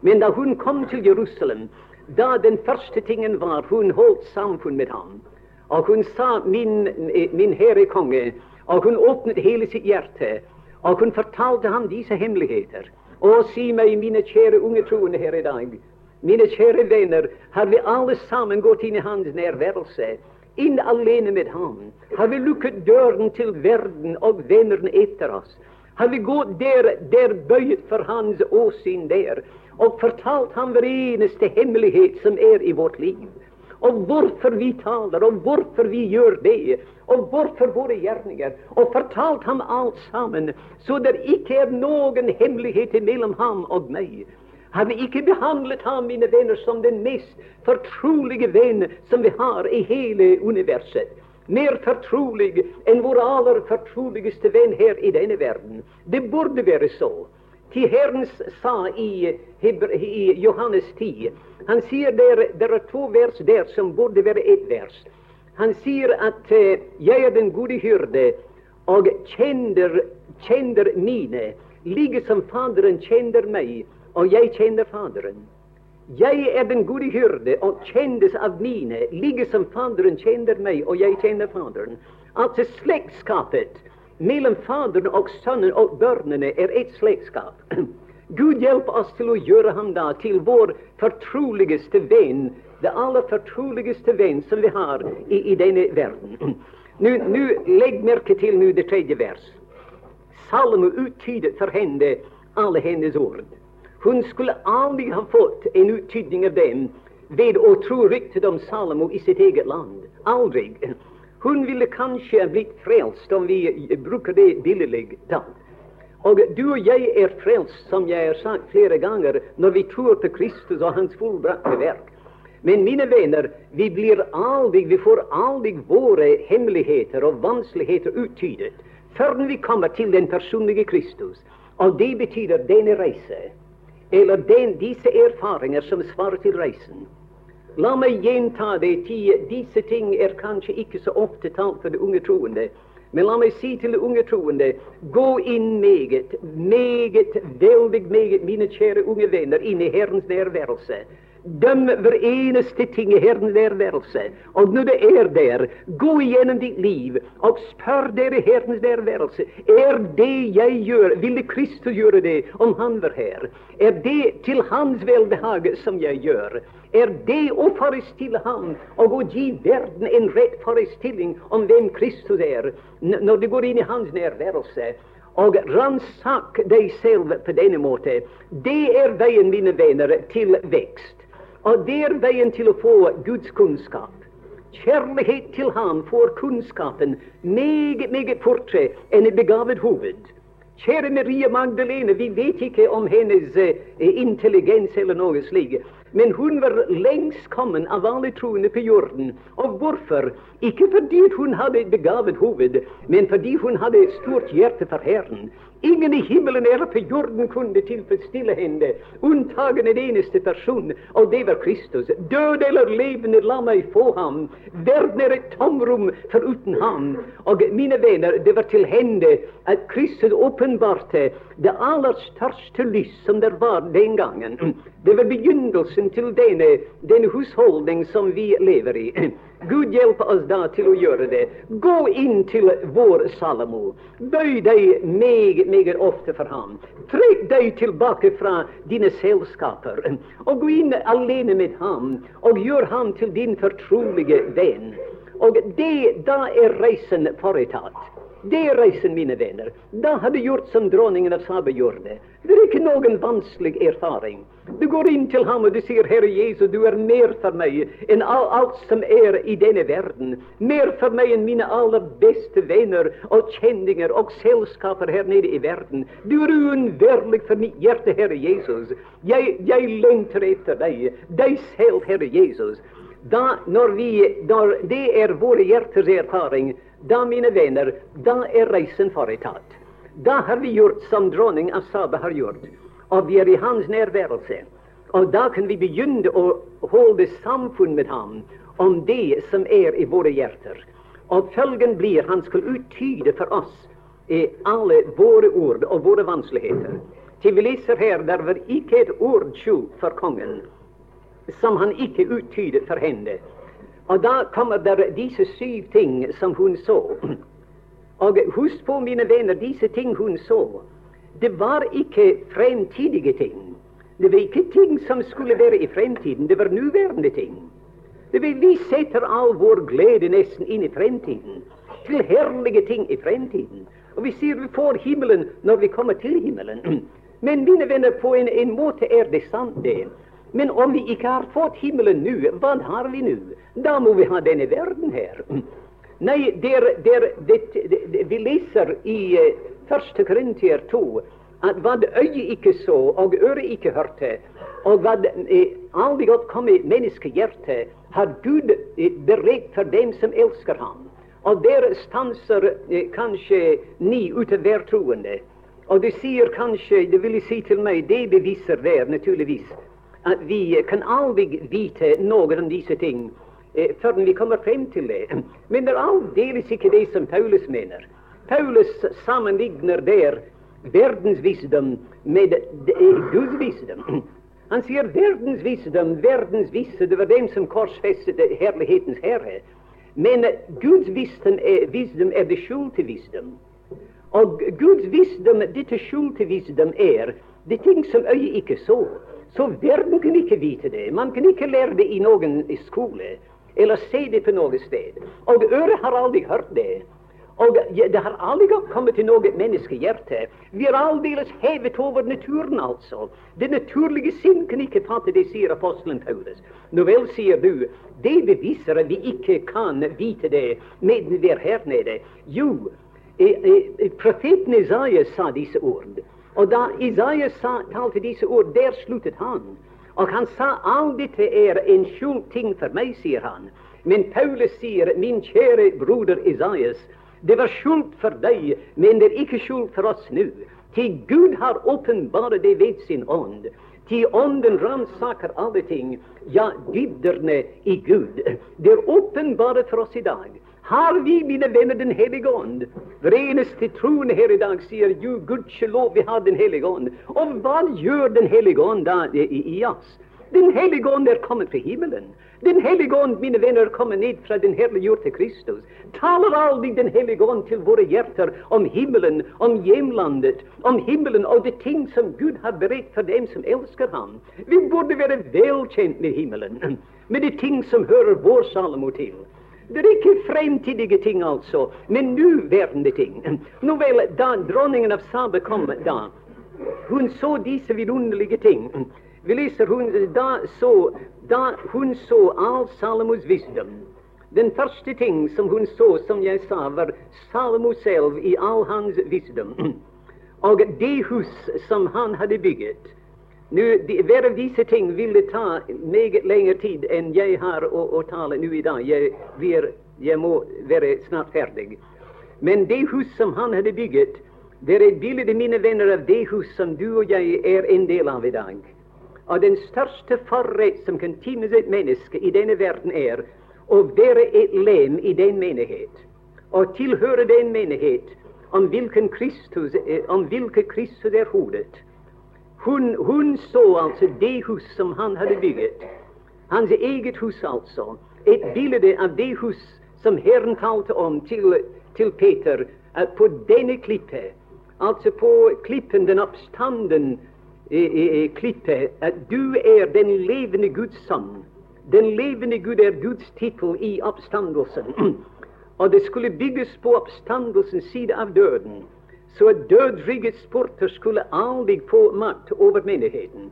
Men da hun kom til Jerusalem, da den første tingen var hun holdt samfunn med ham. Og hun sa 'min, min herre konge', og hun åpnet hele sitt hjerte. Og hun fortalte ham disse hemmeligheter. Å, si meg, mine kjære unge troende her i dag, mine kjære venner, har vi alle sammen gått inn i hans nærværelse? Inn alene med ham? Har vi lukket døren til verden og vennene etter oss? Har vi gått der, der bøyet for hans åsyn der? og fortalt ham hver eneste hemmelighet som er i vårt liv. Og hvorfor vi taler, og hvorfor vi gjør det, og hvorfor våre gjerninger. Og fortalt ham alt sammen, så det ikke er noen hemmelighet mellom ham og meg. Har vi ikke behandlet ham, mine venner, som den mest fortrolige venn som vi har i hele universet? Mer fortrolig enn vår aller fortroligste venn her i denne verden. Det burde være så. Til Herren sa i, i, Johannes 10 Han sier der, der er to vers der som burde være ett vers. Han sier at uh, 'jeg er den gode hyrde og kjenner, kjenner mine', like som Faderen kjenner meg, og jeg kjenner Faderen. Jeg er den gode hyrde og kjennes av mine, like som Faderen kjenner meg, og jeg kjenner Faderen. Altså slektskapet mellom Faderen og Sønnen og børnene er et slektskap. Gud hjelp oss til å gjøre ham da til vår fortroligste venn, det aller fortroligste venn som vi har i, i denne verden. Nå, Legg merke til nu det tredje vers. Salme uttydet for henne alle hennes ord. Hun skulle aldri ha fått en uttydning av dem ved å tro ryktet om Salomo i sitt eget land. Aldri. Hun ville kanskje blitt frelst, om vi bruker det billedlig talt. Og du og jeg er frelst, som jeg har sagt flere ganger, når vi tror på Kristus og Hans fullbrakte verk. Men mine venner, vi blir aldri, vi får aldri våre hemmeligheter og vanskeligheter uttydet før vi kommer til den personlige Kristus. Og det betyr denne reise, eller den, disse erfaringer som svarer til reisen. La meg gjenta det, disse ting er kanskje ikke så ofte talt for de unge troende. Men la meg si til de unge troende, gå inn meget, meget, veldig meget, mine kjære unge venner, inn i Herrens nærværelse. Døm hver eneste ting i Herrens nærværelse. Og når det er der, gå igjennom ditt liv og spør dere Herrens nærværelse. Er det jeg gjør, ville Kristus gjøre det om Han var her? Er det til Hans velbehag som jeg gjør? er det å forestille ham og å gi verden en rett forestilling om hvem Kristus er, når det går inn i hans nærværelse. Og ransak deg selv på denne måte. Det er veien, mine venner, til vekst. Og det er veien til få Guds kunnskap. Kjærlighet til Ham får kunnskapen meget, meget fortere begavet hoved. Kjære Maria Magdalene, vi vet om hennes eh, intelligens eller. Men hun var lengst kommet av alle troende på jorden. Og hvorfor? Ikke fordi hun hadde et begavet hoved, men fordi hun hadde et stort hjerte. Ingen i himmelen eller på jorden kunne tilfredsstille henne, unntagen en eneste person, og det var Kristus. Død eller levende, la meg få ham. Verden er et tomrom foruten ham. Og mine venner, det var til henne at Kristus åpenbarte det aller største lys som det var den gangen. Det var begynnelsen til denne, denne husholdning som vi lever i. Gud hjelpe oss da til å gjøre det. Gå inn til vår Salomo. Bøy deg meget, meget ofte for ham. Trekk deg tilbake fra dine selskaper, og gå inn alene med ham, og gjør ham til din fortrolige venn. Og det, da er reisen foretatt. Det er reisen, mine venner. Da har du gjort som dronningen av Saba gjorde. Det er ikke noen vanskelig erfaring. Du går inn til ham og du sier, 'Herre Jesus, du er mer for meg enn alt som er i denne verden.' 'Mer for meg enn mine aller beste venner og kjendinger og selskaper her nede i verden.' 'Du er uunnværlig for mitt hjerte, Herre Jesus. Jeg, jeg lengter etter deg, deg selv, Herre Jesus.' Da, når, vi, når det er våre hjerters erfaring, da, mine venner, da er reisen foretatt. Da har vi gjort som dronning av Saba har gjort, og vi er i hans nærværelse. Og da kan vi begynne å holde samfunn med ham om det som er i våre hjerter. Og følgen blir han skal uttyde for oss i alle våre ord og våre vanskeligheter. Til vi leser her, der var ikke et ord skjult for kongen som han ikke uttydet for henne. Og da kommer der disse syv ting som hun så. Og husk på, mine venner, disse ting hun så, det var ikke fremtidige ting. Det var ikke ting som skulle være i fremtiden, det var nåværende ting. Det vil Vi setter all vår glede nesten inn i fremtiden, til herlige ting i fremtiden. Og vi sier vi får himmelen når vi kommer til himmelen. Men mine venner, på en, en måte er det sant, det. Men om vi ikke har fått himmelen nå, hva har vi nå? Da må vi ha denne verden her. Nei, der, der, det, vi leser i uh, eh, 1. Korintier 2 at hva øyet ikke så og øret ikke hørte, og hva eh, aldri godt kom i menneskehjertet, har Gud eh, beredt for dem som elsker ham. Og der stanser eh, kanskje ni ut av hver troende. Og de sier kanskje, det vil si til meg, det beviser der naturligvis at vi kan aldri vite noe om disse ting før vi kommer frem til det. Men det er aldeles ikke det som Paulus mener. Paulus sammenligner der verdensvisdom med Guds visdom. Han sier verdensvisdom, verdensvisdom, det var dem som korsfestet herlighetens herre. Men Guds visdom er, visdom er det skjulte visdom. Og Guds visdom, dette skjulte visdom, er det ting som øyet ikke så. Så verden kan ikke vite det. Man kan ikke lære det i noen skole eller se det på noe sted. Og øret har aldri hørt det. Og det har aldri kommet til noe menneskehjerte. Vi er aldeles hevet over naturen, altså. Det naturlige sinn kan ikke fatte det, sier apostelen Paulus. Nå vel, sier du, det beviser at vi ikke kan vite det mens vi er her nede. Jo, profeten Isaiah sa disse ord. Og da Isaiah talte disse ord, der sluttet han. Og han sa all dette er en skjult ting for meg, sier han. Men Paulus sier, min kjære broder Isaias, det var skjult for deg, men det er ikke skjult for oss nå. Til Gud har åpenbart det ved sin ånd. Til ånden ransaker alle ting, ja, dybderne i Gud. Det er åpenbart for oss i dag har vi, mine venner, Den hellige ånd. Hver eneste troende her i dag sier jo, gudskjelov, vi har Den hellige ånd. Og hva gjør Den hellige ånd da i, oss? Den hellige ånd er kommet fra himmelen. Den hellige ånd, mine venner, kommer ned fra den herliggjorte Kristus. Taler aldri Den hellige ånd til våre hjerter om himmelen, om hjemlandet, om himmelen og de ting som Gud har beredt for dem som elsker ham. Vi burde være velkjent med himmelen, med de ting som hører vår Salomo til. Det er ikke fremtidige ting, altså, men nåværende ting. Nå vel, da dronningen av Saba kom da, hun så disse vidunderlige ting. Vi leser hun da så, da hun så all Salomos visdom. Den første ting som hun så, som jeg sa, var Salomo selv i all hans visdom. Og det hus som han hadde bygget Nå, de, Hver av disse ting ville ta meget lengre tid enn jeg har å, å tale nå i dag. Jeg, er, jeg, må være snart ferdig. Men det hus som han hadde bygget, det er et bilde, mine venner, av det hus som du og jeg er en del av i dag. Og den største forrett som kan times et menneske i denne verden, er å være et lem i den menighet. Og tilhøre den menighet om hvilken Kristus, eh, om hvilke Kristus er hodet. Hun, hun, så altså det hus som han hadde bygget. Hans eget hus, altså. Et bilde av det hus som Herren talte om til, til Peter. At på denne klippe, altså på klippen, den oppstanden i, i, i klippe, at du er den levende Guds sønn. Den levende Gud er Guds tittel i oppstandelsen. Og det skulle bygges på oppstandelsens side av døden så at dødryggets porter skulle aldri få makt over menigheten.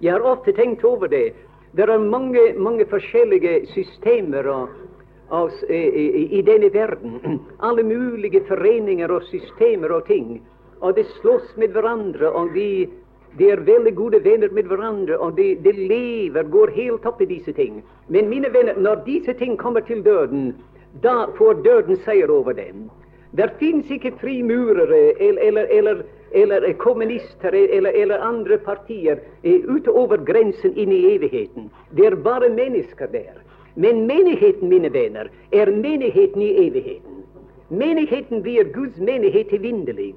Jeg har ofte tenkt over det. Det er mange, mange forskjellige systemer og, og, i, i, denne verden. Alle mulige foreninger og systemer og ting. Og de slåss med hverandre, og de, de er veldig gode venner med hverandre, og de, de lever, går helt opp i disse ting. Men mine venner, når disse ting kommer til døden, da får døden seier over dem. Det fins ikke frimurere eller, eller, eller, eller kommunister eller, andre partier utover grensen inn i evigheten. Det er bare mennesker der. Men menigheten, mine venner, er menigheten i evigheten. Menigheten blir Guds menighet evinnelig,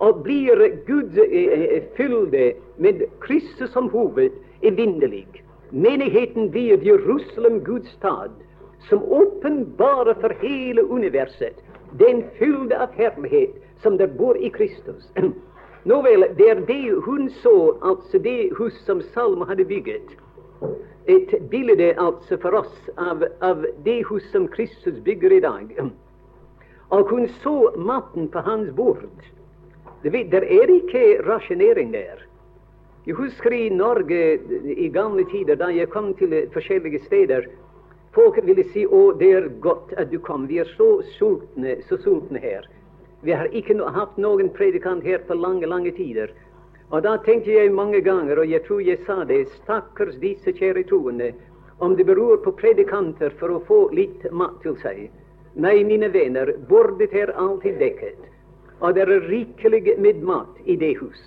og blir Guds eh, fylde med Kristus som hoved evinnelig. Menigheten blir Jerusalem, Guds stad, som åpenbarer for hele universet den fylde av herlighet som der bor i Kristus. Nå vel, det er det hun så, altså det hus som Salmo hadde bygget. Et bilde altså for oss av, av det hus som Kristus bygger i dag. Og hun så maten på hans bord. Det er ikke rasjonering der. Jeg husker i Norge i gamle tider, da jeg kom til forskjellige steder, Folk ville si å, det er godt at du kom, vi er så sultne, så sultne her. Vi har ikke hatt noen predikant her på lange, lange tider. Og da tenkte jeg mange ganger, og jeg tror jeg sa det, stakkars disse kjære troende, om det beror på predikanter for å få litt mat til seg. Nei, mine venner, bordet er alltid dekket, og det er rikelig med mat i det hus.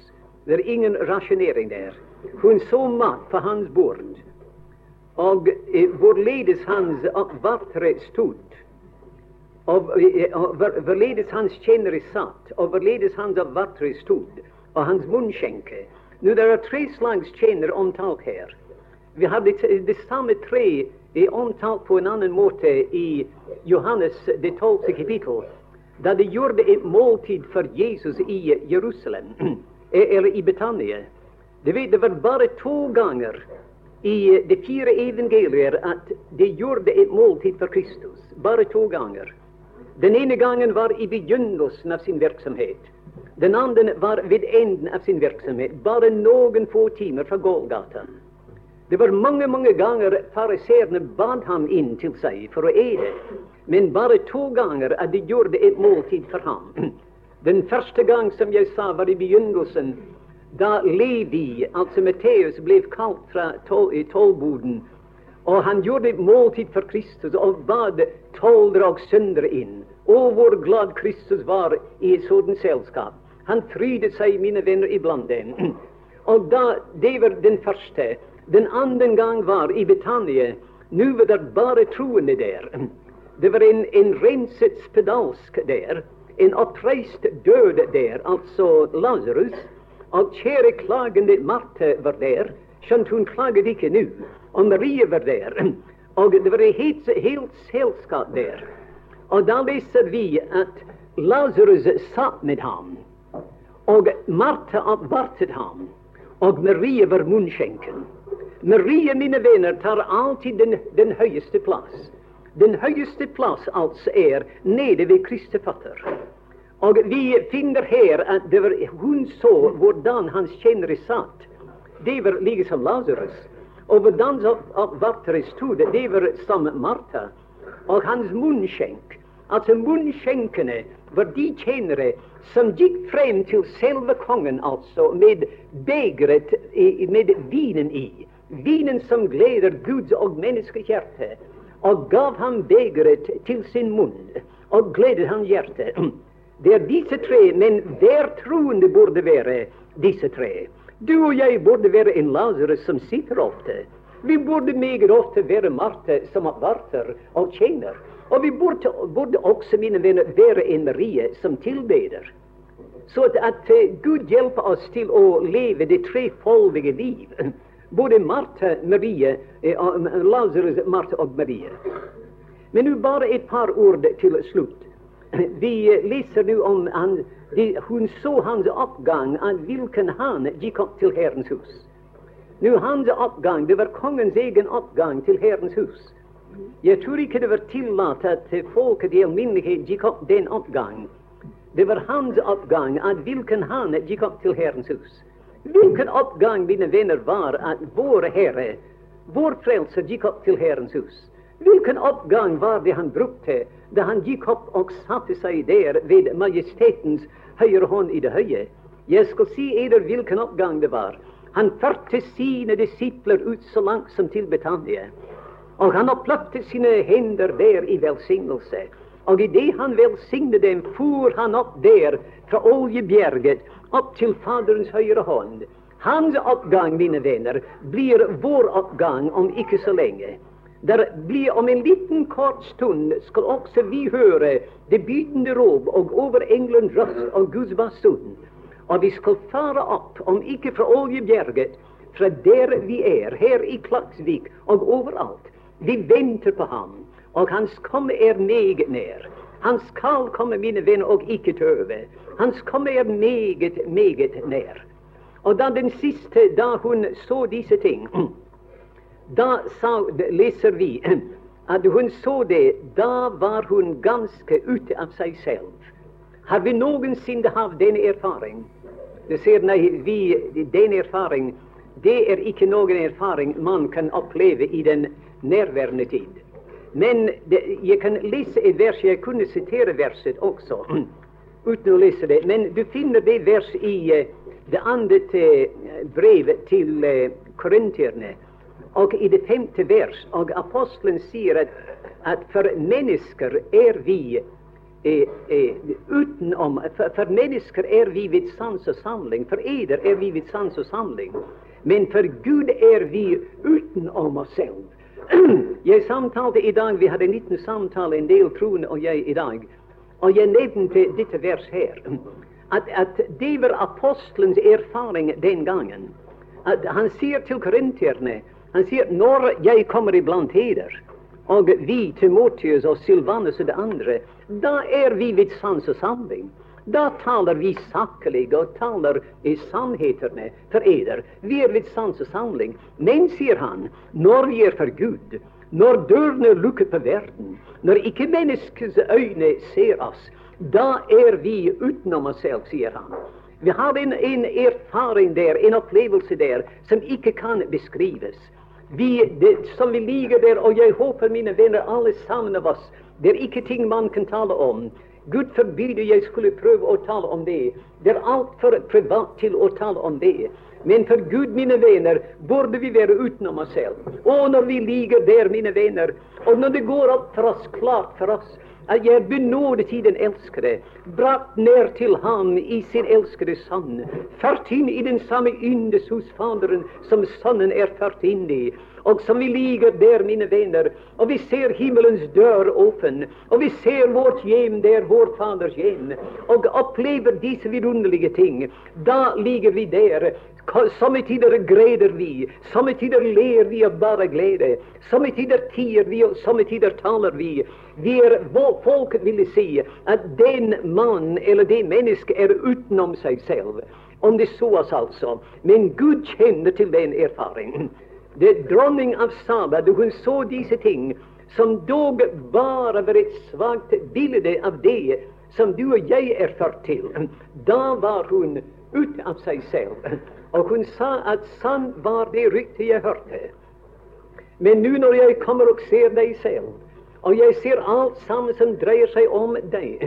Det er ingen rasjonering der. Hun så mat på hans bord og eh, hvorledes hans vartre stod, og eh, hvorledes hans tjenere satt, og hvorledes hans vartre stod, og hans munnskjenke. Nå, det er tre slags tjenere omtalt her. Vi har det, det samme tre omtalt på en annen måte i Johannes det tolvte kapittel, da de gjorde et måltid for Jesus i Jerusalem, eller i Betania. Det, var bare to ganger i de fire evangelier at de gjorde et måltid for Kristus. Bare to ganger. Den ene gangen var i begynnelsen av sin virksomhet. Den andre var ved enden av sin virksomhet, bare noen få timer fra Gålgata. Det var mange mange ganger fariseerne bad ham inn til seg for å ete, men bare to ganger at de gjorde et måltid for ham. Den første gang, som jeg sa, var i begynnelsen da Levi, altså Matteus, ble kalt fra tol tollboden, og han gjorde et måltid for Kristus og bad tollere og syndere inn. Å, hvor glad Kristus var i et sånt selskap. Han frydet seg, mine venner, iblant dem. Og da, Det var den første. Den andre gang var i Betania. Nå var det bare troende der. Det var en, en renset spedalsk der. En oppreist død der, altså Lasarus. Og kjære klagende Marte var der, skjønt hun klaget ikke nå. Og Marie var der. Og det var et helt, helt selskap der. Og da leser vi at Lasarus satt med ham, og Marte oppvartet ham, og Marie var munnskjenken. Marie, mine venner, tar alltid den, den høyeste plass. Den høyeste plass altså er nede ved Kristi fatter. Og vi finner her at var, hun så hvordan hans tjenere satt. Det var like som Lasarus. Og hvordan vartere stod, det var som Martha. Og hans munnskjenk. Altså munnskjenkene var de tjenere som gikk frem til selve kongen, altså, med begeret med vinen i. Vinen som gleder Guds og menneskehjerte, og gav ham begeret til sin munn, og gledet han hjertet. Det er disse tre, men hver troende burde være disse tre. Du og jeg burde være en Lasarus som sitter ofte. Vi burde meget ofte være Marte som varter og tjener. Og vi burde, burde, også, mine venner, være en Marie som tilbeder. Så at, at uh, Gud hjelper oss til å leve det trefoldige liv. Både Marte, Marie, uh, Lasarus, Marte og Marie. Men nå bare et par ord til slutt. Vi leser nå om han, de, hun så hans oppgang, av hvilken han gikk opp til Herrens hus. Nå Hans oppgang, det var kongens egen oppgang til Herrens hus. Jeg tror ikke det var tillatt at folket i alminnelighet gikk opp den oppgang. Det var hans oppgang at hvilken han gikk opp til Herrens hus. Hvilken oppgang, mine venner, var at vår Herre, vår Frelser, gikk opp til Herrens hus. Hvilken oppgang var det han brukte da han gikk opp og satte seg der ved Majestetens høyre hånd i det høye? Jeg skal si eder hvilken oppgang det var. Han førte sine disipler ut så langt som til Betania. Og han oppløpte sine hender der i velsignelse. Og idet han velsignet dem, for han opp der fra Oljebjerget opp til Faderens høyre hånd. Hans oppgang, mine venner, blir vår oppgang om ikke så lenge. Der blir om en liten kort stund skal også vi høre det bydende rop og over England røst og Guds basun. Og vi skal fare opp, om ikke fra Oljebjerget, fra der vi er, her i Klaksvik og overalt. Vi venter på ham. Og hans komme er meget nær. Han skal komme, mine venner, og ikke tøve. Han kommer jeg meget, meget nær. Og da den siste, da hun så disse ting, da sa, leser vi at hun så det, da var hun ganske ute av seg selv. Har vi noensinne hatt denne erfaring? Du ser, nei, vi, den erfaring, det er ikke noen erfaring man kan oppleve i den nærværende tid. Men det, jeg kan lese et vers, jeg kunne sitere verset også, uten å lese det. Men du finner det verset i uh, det andre uh, brevet til uh, korinterne, og i det femte vers. Og apostelen sier at, at for mennesker er vi utenom for, for, mennesker er vi ved sans og samling. For eder er vi ved sans og samling. Men for Gud er vi utenom oss selv. Jeg samtalte i dag, Vi hadde en liten samtale, en del troende og jeg i dag. Og jeg nevnte dette vers her. At, at det var apostelens erfaring den gangen. At han sier til korinterne han sier, når jeg kommer iblant heder, og vi, Timotius og Silvanus og det andre, da er vi ved sans og samling. Da taler vi saklig og taler i sannhetene for eder. Vi er ved sans og samling. Men, sier han, når vi er for Gud, når dørene er lukket på verden, når ikke menneskets øyne ser oss, da er vi utenom oss selv, sier han. Vi har en, en erfaring der, en opplevelse der, som ikke kan beskrives. Vi, det, som vi ligger der, og jeg håper, mine venner, alle sammen av oss, det er ikke ting man kan tale om. Gud forbyde jeg skulle prøve å tale om det. Det er altfor privat til å tale om det. Men for Gud, mine venner, burde vi være utenom oss selv. Og når vi ligger der, mine venner, og når det går alt for oss, klart for oss, at jeg er benådet i den elskede, brakt ned til ham i sin elskede sann, ført inn i den samme yndes hos Faderen som Sønnen er ført inn i og som vi ligger der, mine venner, og vi ser himmelens dør åpen, og vi ser vårt hjem der, vår Faders hjem, og opplever disse vidunderlige ting, da ligger vi der. Somme tider greder vi, somme tider ler vi av bare glede. Somme tider tier vi, og somme tider taler vi. Vi er, folk ville si at den mann eller det menneske er utenom seg selv. Om det så altså. Men Gud kjenner til den erfaringen det dronning av Saba, da hun så disse ting, som dog bare var et svakt bilde av det som du og jeg er ført til, da var hun ute av seg selv. Og hun sa at sann var det ryktet jeg hørte. Men nå når jeg kommer og ser deg selv, Og jeg ser alt sammen som dreier seg om deg.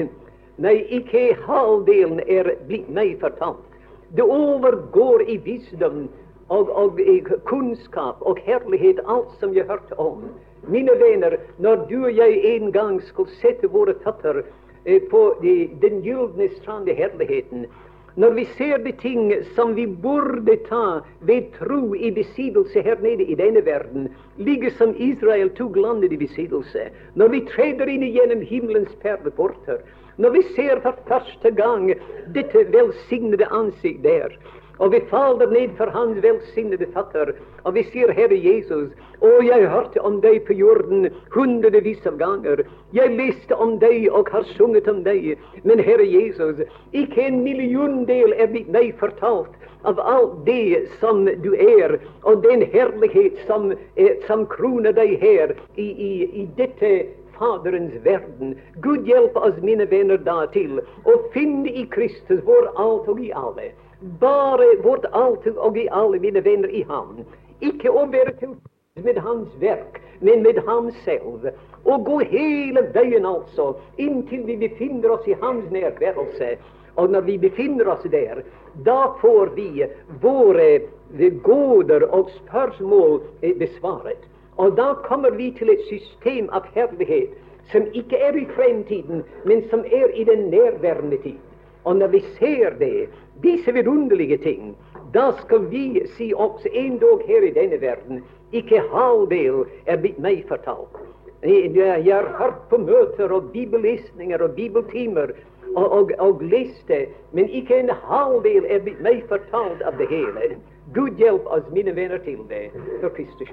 Nei, ikke halvdelen er blitt meg fortalt. Det overgår i visdom og, og kunnskap og herlighet alt som jeg hørte om. Mine venner, når du og jeg en gang skal sette våre føtter eh, på de, den gylne strand i herligheten, når vi ser de ting som vi burde ta ved tro i besidelse her nede i denne verden, ligge som Israel tok landet i besidelse når vi treder inn gjennom himmelens perleporter, når vi ser for første gang dette velsignede ansikt der, og vi faller ned for Hans velsignede fatter, og vi sier, Herre Jesus, å, jeg hørte om deg på jorden hundrevis av ganger. Jeg leste om deg og har sunget om deg. Men Herre Jesus, ikke en milliondel er blitt meg fortalt av alt det som du er, og den herlighet som, eh, som kroner deg her i, i, i dette Faderens verden. Gud hjelpe oss, mine venner, da til å finne i Kristus vår alt og i alle. Bare vårt alltid og i alle, mine venner, i ham. Ikke å være tilfreds med hans verk, men med ham selv. Og gå hele veien, altså, inntil vi befinner oss i hans nærværelse. Og når vi befinner oss der, da får vi våre gåder og spørsmål besvaret. Og da kommer vi til et system av herlighet som ikke er i fremtiden, men som er i den nærværende tid. analyseerde deze verwonderlijke ding, dat kan das zien op één dag hier in deze werden, ik haalbeel er met mij vertaald. Je hebt hard vermoeden op bibellistingen, op bibeltimer, op listen, maar ik heb een haalbeel er mij vertaald op de hele. Goed help als mijn wenner til de, voor Christus.